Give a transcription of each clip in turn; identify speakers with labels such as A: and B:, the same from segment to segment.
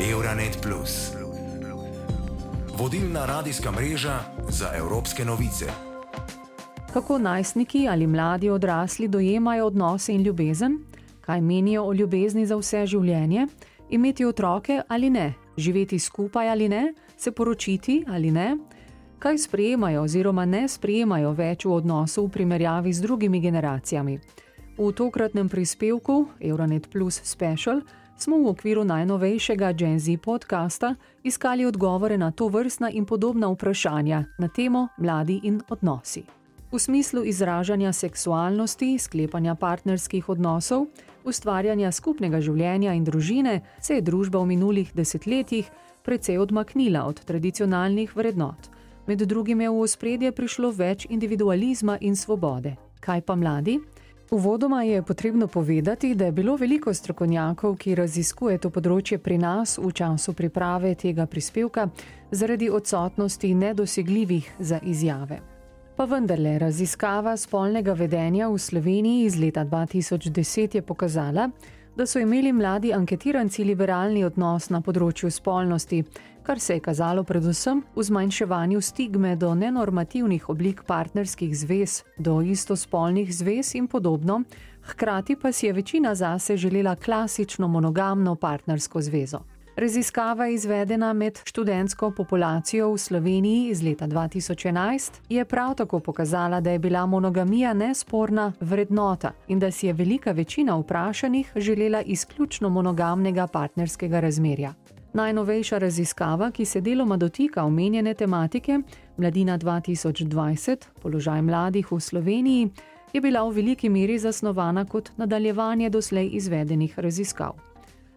A: Euronet. Vodilna radijska mreža za evropske novice.
B: Kako najstniki ali mladi odrasli dojemajo odnose in ljubezen, kaj menijo o ljubezni za vse življenje, imeti otroke ali ne, živeti skupaj ali ne, se poročiti ali ne, kaj sprejemajo oziroma ne sprejemajo več v odnosu v primerjavi z drugimi generacijami. V tokratnem prispevku Euronet Plus Special smo v okviru najnovejšega Gen Z podcasta iskali odgovore na to vrstna in podobna vprašanja na temo mladi in odnosi. V smislu izražanja seksualnosti, sklepanja partnerskih odnosov, ustvarjanja skupnega življenja in družine se je družba v minulih desetletjih precej odmaknila od tradicionalnih vrednot. Med drugim je v ospredje prišlo več individualizma in svobode. Kaj pa mladi? Uvodoma je potrebno povedati, da je bilo veliko strokovnjakov, ki raziskuje to področje pri nas v času priprave tega prispevka, zaradi odsotnosti nedosegljivih za izjave. Pa vendarle, raziskava spolnega vedenja v Sloveniji iz leta 2010 je pokazala, da so imeli mladi anketiranci liberalni odnos na področju spolnosti, kar se je kazalo predvsem v zmanjševanju stigme do nenormativnih oblik partnerskih zvez, do istospolnih zvez in podobno, hkrati pa si je večina zase želela klasično monogamno partnersko zvezo. Raziskava izvedena med študentsko populacijo v Sloveniji iz leta 2011 je prav tako pokazala, da je bila monogamija nesporna vrednota in da si je velika večina vprašanih želela izključno monogamnega partnerskega razmerja. Najnovejša raziskava, ki se deloma dotika omenjene tematike, Mladina 2020, položaj mladih v Sloveniji, je bila v veliki meri zasnovana kot nadaljevanje doslej izvedenih raziskav.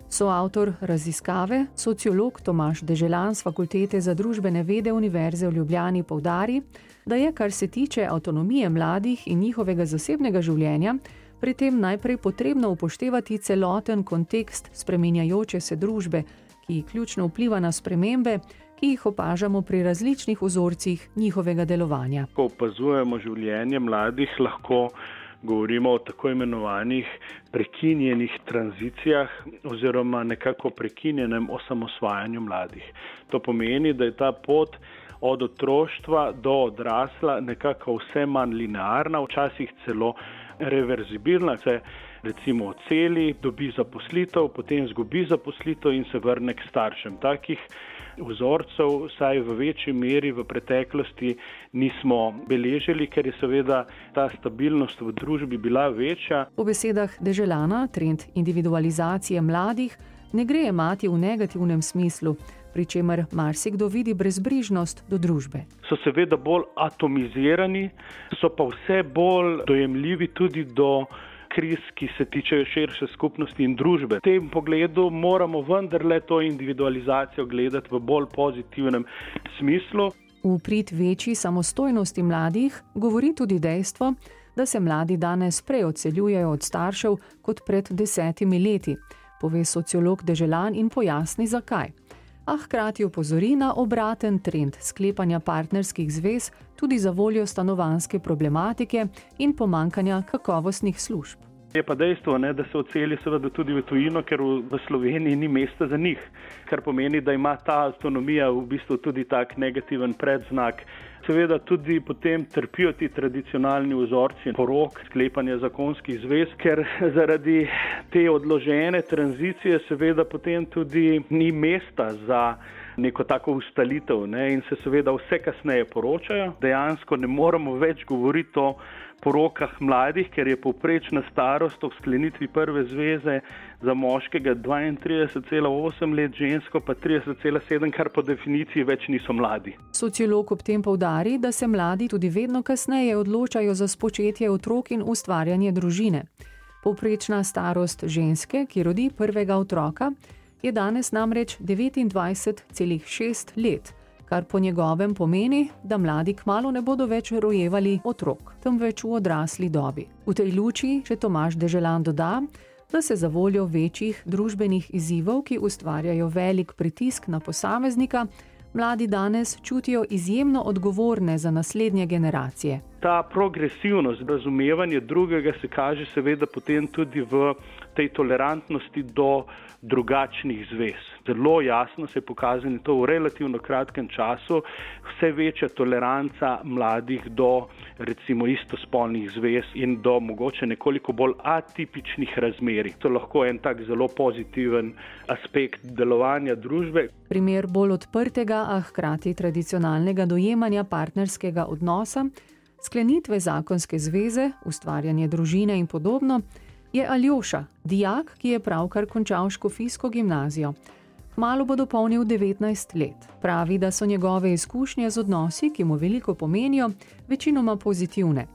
B: Soavtor raziskave, sociolog Tomaš Deželan z Fakultete za družbene vede Univerze v Ljubljani povdari, da je, kar se tiče avtonomije mladih in njihovega zasebnega življenja, pri tem najprej potrebno upoštevati celoten kontekst spreminjajoče se družbe, ki ključno vpliva na spremembe, ki jih opažamo pri različnih vzorcih njihovega delovanja.
C: Ko opazujemo življenje mladih, lahko govorimo o tako imenovanih prekinjenih tranzicijah oziroma nekako prekinjenem osamosvajanju mladih. To pomeni, da je ta pot od otroštva do odrasla nekako vse manj linearna, včasih celo reverzibilna. Se recimo oceli, dobi zaposlitev, potem zgubi zaposlitev in se vrne k staršem. Takih vzorcev, saj v večji meri v preteklosti nismo beležili, ker je seveda ta stabilnost v družbi bila večja.
B: Po besedah Deželana, trend individualizacije mladih ne gre imati v negativnem smislu. Pri čemer marsikdo vidi brezbrižnost do družbe.
C: So seveda bolj atomizirani, so pa vse bolj dojemljivi tudi do kriz, ki se tičejo širše skupnosti in družbe. V tem pogledu moramo vendarle to individualizacijo gledati v bolj pozitivnem smislu.
B: V prid večji samostojnosti mladih govori tudi dejstvo, da se mladi danes prej odseljujejo od staršev kot pred desetimi leti, pove sociolog Deželan in pojasni zakaj. A hkrati opozori na obraten trend sklepanja partnerskih zvez tudi za voljo stanovanske problematike in pomankanja kakovostnih služb.
C: Je pa dejstvo, ne, da se oceli seveda tudi v tujino, ker v Sloveniji ni mesta za njih, kar pomeni, da ima ta avtonomija v bistvu tudi tak negativen predznak. Seveda tudi potem trpijo ti tradicionalni vzorci porok, sklepanja zakonskih zvez, ker zaradi te odložene tranzicije seveda potem tudi ni mesta za neko tako ustalitev ne, in se seveda vse kasneje poročajo. Dejansko ne moremo več govoriti o porokah mladih, ker je povprečna starost ob sklenitvi prve zveze za moškega 32,8 let, žensko pa 30,7, kar po definiciji več niso mladi.
B: Sociolog ob tem povdari, da se mladi tudi vedno kasneje odločajo za spočetje otrok in ustvarjanje družine. Povprečna starost ženske, ki rodi prvega otroka, je danes namreč 29,6 let kar po njegovem pomeni, da mladi kmalo ne bodo več rojevali otrok, temveč v odrasli dobi. V tej luči še Tomaš Deželan doda, da se za voljo večjih družbenih izzivov, ki ustvarjajo velik pritisk na posameznika, mladi danes čutijo izjemno odgovorne za naslednje generacije.
C: Ta progresivnost, razumevanje drugega se kaže seveda potem tudi v tej tolerantnosti do drugačnih zvez. Zelo jasno se je pokazalo to v relativno kratkem času, vse večja toleranca mladih do recimo istospolnih zvez in do mogoče nekoliko bolj atipičnih razmerij. To je lahko en tak zelo pozitiven aspekt delovanja družbe.
B: Primer bolj odprtega, a hkrati tradicionalnega dojemanja partnerskega odnosa, sklenitve zakonske zveze, ustvarjanje družine in podobno je Aljoša, dijak, ki je pravkar končal škofijsko gimnazijo. Malo bo dopolnil 19 let. Pravi, da so njegove izkušnje z odnosi, ki mu veliko pomenijo, večinoma pozitivne.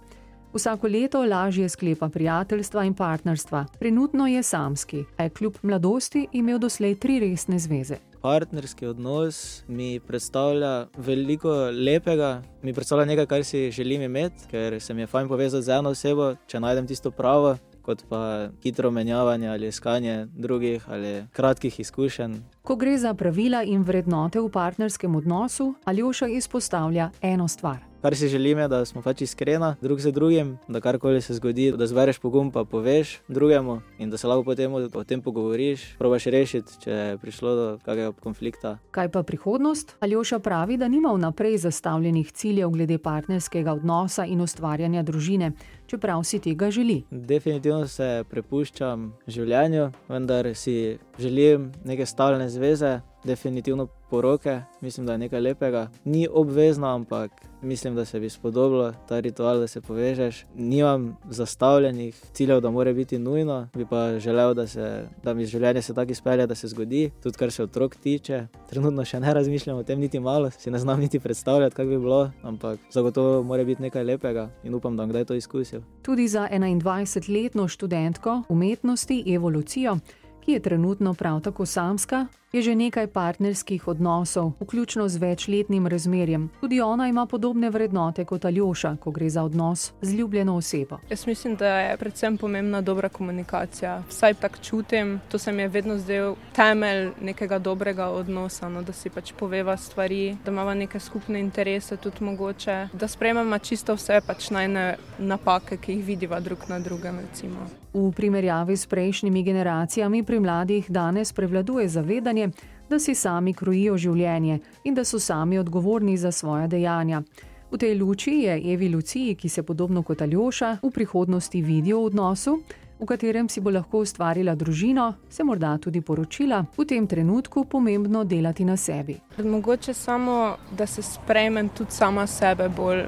B: Vsako leto lažje sklepa prijateljstva in partnerstva, trenutno je samski, a je kljub mladosti imel doslej tri resne zveze.
D: Partnerski odnos mi predstavlja veliko lepega, mi predstavlja nekaj, kar si želim imeti, ker se mi je fajn povezati z eno osebo, če najdem tisto pravo, kot pa hitro menjavanje ali iskanje drugih ali kratkih izkušenj.
B: Ko gre za pravila in vrednote v partnerskem odnosu, Aljoša izpostavlja eno stvar.
D: Kar si želim, je, da smo pač iskreni drug z drugim, da karkoli se zgodi, da zbereš pogum, pa poveš drugemu in da se lahko potem o tem pogovoriš, probaš rešiti, če je prišlo do kakega konflikta.
B: Kaj pa prihodnost? Aljoša pravi, da nima vnaprej zastavljenih ciljev glede partnerskega odnosa in ustvarjanja družine, čeprav si tega želi.
D: Definitivno se prepuščam življenju, vendar si želim neke stalne zveze, definitivno poroke, mislim, da je nekaj lepega. Ni obvezno, ampak mislim, da se bi spodobilo ta ritual, da se povežeš. Nimam zastavljenih ciljev, da mora biti nujno, bi pa želel, da, se, da mi življenje se tako izpelje, da se zgodi, tudi kar se otrok tiče. Trenutno še ne razmišljam o tem, niti malo, si ne znam niti predstavljati, kako bi bilo, ampak zagotovo mora biti nekaj lepega in upam, da bom kdaj to izkusil.
B: Tudi za 21-letno študentko umetnosti Evolucijo ki je trenutno prav tako samska, je že nekaj partnerskih odnosov, vključno z večletnim razmerjem. Tudi ona ima podobne vrednote kot Aljoša, ko gre za odnos z ljubljeno osebo.
E: Jaz mislim, da je predvsem pomembna dobra komunikacija. Vsaj tako čutim, to se mi je vedno zdel temelj nekega dobrega odnosa, no, da si pač poveva stvari, da imamo neke skupne interese, tudi mogoče, da sprejmemo čisto vse pač najne napake, ki jih vidiva drug na drugem. Recimo.
B: V primerjavi s prejšnjimi generacijami pri mladih danes prevladuje zavedanje, da si sami krojijo življenje in da so sami odgovorni za svoje dejanja. V tej luči je Evi Luciji, ki se podobno kot Aljoša v prihodnosti vidi v odnosu, v katerem si bo lahko ustvarila družino, se morda tudi poročila, v tem trenutku pomembno delati na sebi.
E: Mogoče samo, da se sprejmem tudi sama sebe bolj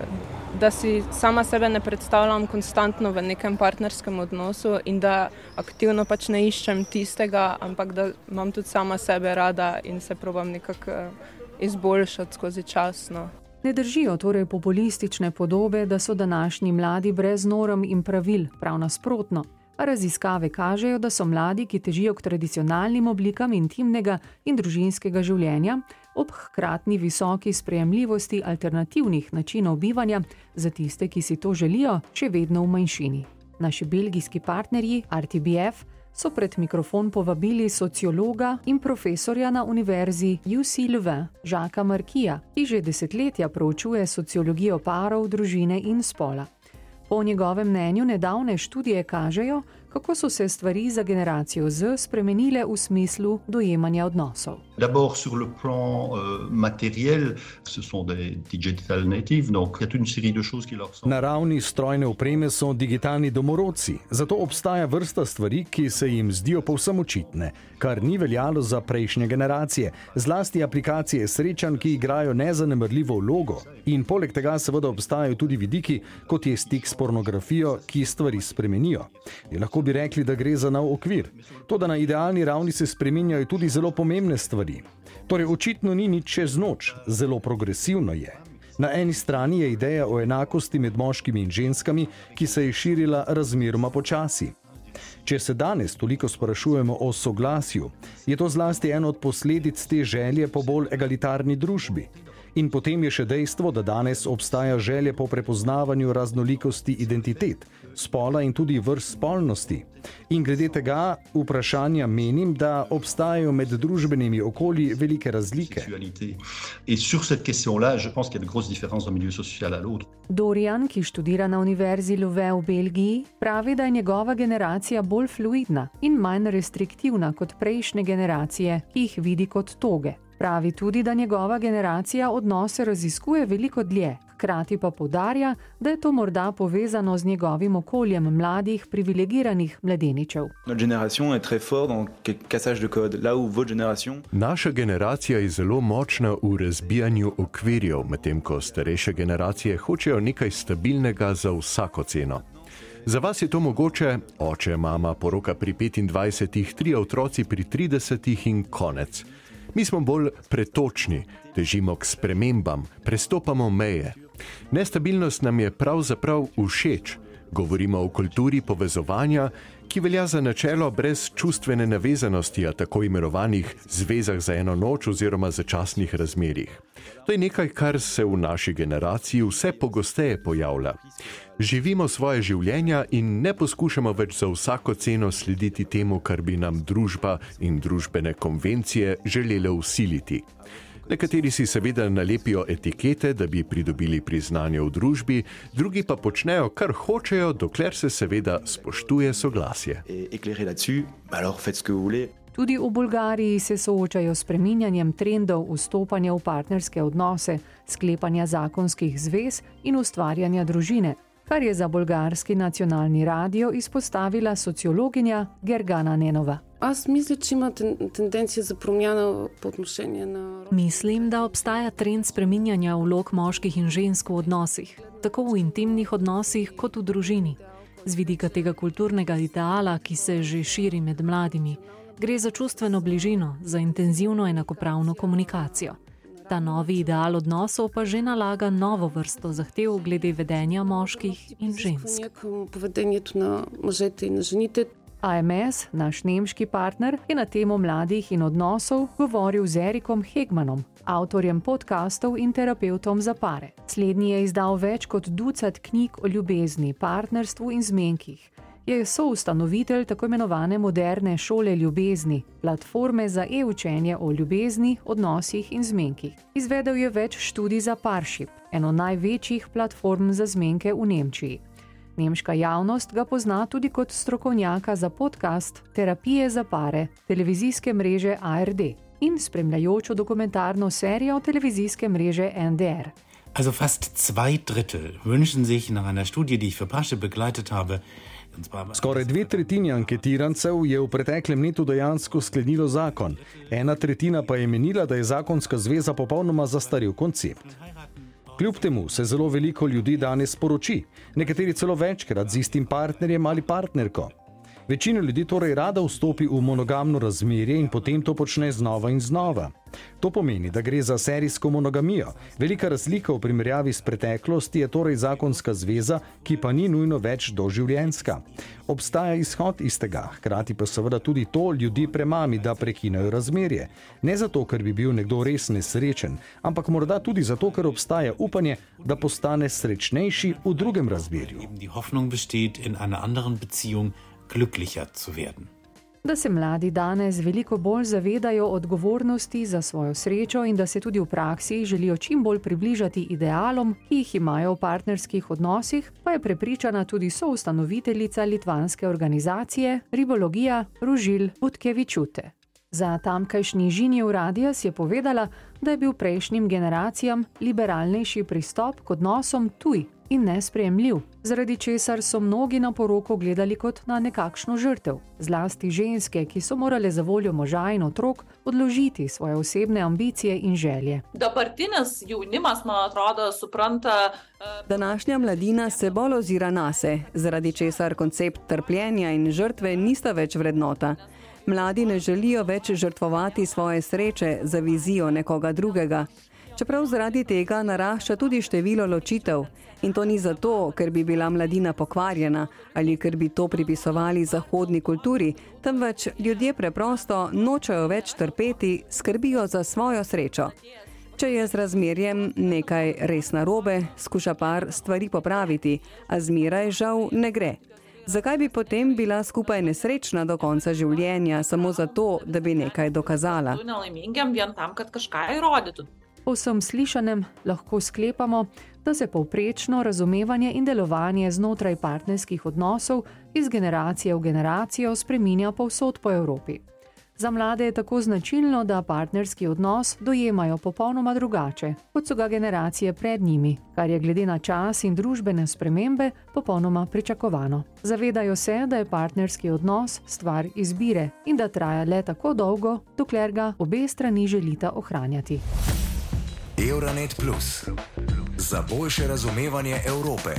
E: da si sama sebe ne predstavljam konstantno v nekem partnerskem odnosu in da aktivno pač ne iščem tistega, ampak da imam tudi sama sebe rada in se probujem nekako eh, izboljšati skozi čas. No.
B: Ne držijo torej populistične podobe, da so današnji mladi brez norm in pravil, prav nasprotno. Raziskave kažejo, da so mladi, ki težijo k tradicionalnim oblikam intimnega in družinskega življenja, ob hkratni visoki sprejemljivosti alternativnih načinov bivanja za tiste, ki si to želijo, še vedno v manjšini. Naši belgijski partnerji RTBF so pred mikrofon povabili sociologa in profesorja na univerzi UC Leuven, Žaka Markija, ki že desetletja proučuje sociologijo parov, družine in spola. Po njegovem mnenju nedavne študije kažejo, kako so se stvari za generacijo Z spremenile v smislu dojemanja odnosov.
F: D'abord sur le plan euh, matériel, ce sont des digital natives, donc il y a toute une série de choses qui leur sont.
G: Na ravni strojne opreme so digitalni domorodci, zato obstaja vrsta stvari, ki se jim zdijo povsem očitne, kar ni veljalo za prejšnje generacije, zlasti aplikacije srečanj, ki igrajo nezanemrljivo vlogo. In poleg tega seveda obstajajo tudi vidiki, kot je stik s pornografijo, ki stvari spremenijo. Je lahko bi rekli, da gre za nov okvir. To, da na idealni ravni se spreminjajo tudi zelo pomembne stvari. Torej, očitno ni nič čez noč, zelo progresivno je. Na eni strani je ideja o enakosti med moškimi in ženskami, ki se je širila razmeroma počasi. Če se danes toliko sprašujemo o soglasju, je to zlasti ena od posledic te želje po bolj egalitarni družbi. In potem je še dejstvo, da danes obstaja želja po prepoznavanju raznolikosti identitet, spola in tudi vrst spolnosti. In glede tega vprašanja menim, da obstajajo med družbenimi okolji velike razlike.
B: Dorian, ki študira na Univerzi Louvain v Belgiji, pravi, da je njegova generacija bolj fluidna in manj restriktivna kot prejšnje generacije, ki jih vidi kot toge. Pravi tudi, da njegova generacija odnose raziskuje veliko dlje, hkrati pa podarja, da je to morda povezano z njegovim okoljem mladih, privilegiranih mladeničev.
H: Naša generacija je zelo močna v razbijanju okvirjev, medtem ko starejše generacije hočejo nekaj stabilnega za vsako ceno. Za vas je to mogoče, oče, mama, poroka pri 25, tri otroci pri 30 in konec. Mi smo bolj pretočni, težimo k spremembam, prestopamo meje. Nestabilnost nam je pravzaprav všeč. Govorimo o kulturi povezovanja, ki velja za načelo brez čustvene navezanosti, a tako imenovanih zvezah za eno noč oziroma začasnih razmerjih. To je nekaj, kar se v naši generaciji vse pogosteje pojavlja. Živimo svoje življenja in ne poskušamo več za vsako ceno slediti temu, kar bi nam družba in družbene konvencije želele usiliti. Nekateri si seveda nalepijo etikete, da bi pridobili priznanje v družbi, drugi pa počnejo, kar hočejo, dokler se seveda spoštuje soglasje.
B: Tudi v Bolgariji se soočajo s preminjanjem trendov vstopanja v partnerske odnose, sklepanja zakonskih zvez in ustvarjanja družine, kar je za bolgarski nacionalni radio izpostavila sociologinja Gergana Nenova.
I: Аз мисля, че има тенденция за промяна по отношение на.
J: Mislim, da obstaja trend spreminjanja vlog moških in žensk v odnosih, tako v intimnih odnosih kot v družini. Z vidika tega kulturnega ideala, ki se že širi med mladimi, gre za čustveno bližino, za intenzivno enakopravno komunikacijo. Ta novi ideal odnosov pa že nalaga novo vrsto zahtev glede vedenja moških in žensk.
I: Povedenje na možete in na ženite.
B: AMS, naš nemški partner, je na temo mladih in odnosov govoril z Erikom Hegmanom, avtorjem podkastov in terapeutom za pare. Slednji je izdal več kot ducat knjig o ljubezni, partnerstvu in zmenkih. Je soustanovitelj tako imenovane moderne šole ljubezni, platforme za e-učenje o ljubezni, odnosih in zmenkih. Izvedel je več študij za Parship, eno največjih platform za zmenke v Nemčiji. Nemška javnost ga pozna tudi kot strokovnjaka za podcast Terapije za pare televizijske mreže ARD in spremljajočo dokumentarno serijo televizijske mreže NDR.
K: Also fast zwei Drittel wünschen sich nach einer Studie, die ich für Pasche begleitet habe.
G: Skoraj dve tretjini anketirancev je v preteklem letu dejansko sklenilo zakon, ena tretjina pa je menila, da je zakonska zveza popolnoma zastaril koncept. Kljub temu se zelo veliko ljudi danes poroči, nekateri celo večkrat z istim partnerjem ali partnerko. Večina ljudi torej rada vstopi v monogamno razmerje in potem to počne znova in znova. To pomeni, da gre za serijsko monogamijo. Velika razlika v primerjavi s preteklosti je torej zakonska zveza, ki pa ni nujno več doživljenska. Obstaja izhod iz tega, hkrati pa seveda tudi to ljudi premami, da prekinejo razmerje. Ne zato, ker bi bil nekdo res nesrečen, ampak morda tudi zato, ker obstaja upanje, da postane srečnejši v drugem razmerju
K: glücklicher zu werden.
B: Da se mladi danes veliko bolj zavedajo odgovornosti za svojo srečo in da se tudi v praksi želijo čim bolj približati idealom, ki jih imajo v partnerskih odnosih, pa je prepričana tudi soustanoviteljica litvanske organizacije Ribologija Ružil Butkevičute. Za tamkajšnji žinijev radijas je povedala, da je bil prejšnjim generacijam liberalnejši pristop k odnosom tuj in nespremljiv, zaradi česar so mnogi na poroko gledali kot na nekakšno žrtev, zlasti ženske, ki so morale za voljo moža in otrok odložiti svoje osebne ambicije in želje.
L: Današnja mladina se bolj ozira na se, zaradi česar koncept trpljenja in žrtve nista več vrednota. Mladi ne želijo več žrtvovati svoje sreče za vizijo nekoga drugega. Čeprav zaradi tega narašča tudi število ločitev, In to ni zato, ker bi bila mladina pokvarjena ali ker bi to pripisovali zahodni kulturi, temveč ljudje preprosto nočejo več trpeti, skrbijo za svojo srečo. Če je z razmerjem nekaj res narobe, skuša par stvari popraviti, a zmeraj žal ne gre. Zakaj bi potem bila skupaj nesrečna do konca življenja, samo zato, da bi nekaj dokazala?
B: Po vsem slišanem lahko sklepamo, da se povprečno razumevanje in delovanje znotraj partnerskih odnosov iz generacije v generacijo spreminja povsod po Evropi. Za mlade je tako značilno, da partnerski odnos dojemajo popolnoma drugače, kot so ga generacije pred njimi, kar je glede na čas in družbene spremembe popolnoma pričakovano. Zavedajo se, da je partnerski odnos stvar izbire in da traja le tako dolgo, dokler ga obe strani želita ohranjati.
A: Euronet Plus za boljše razumevanje Evrope.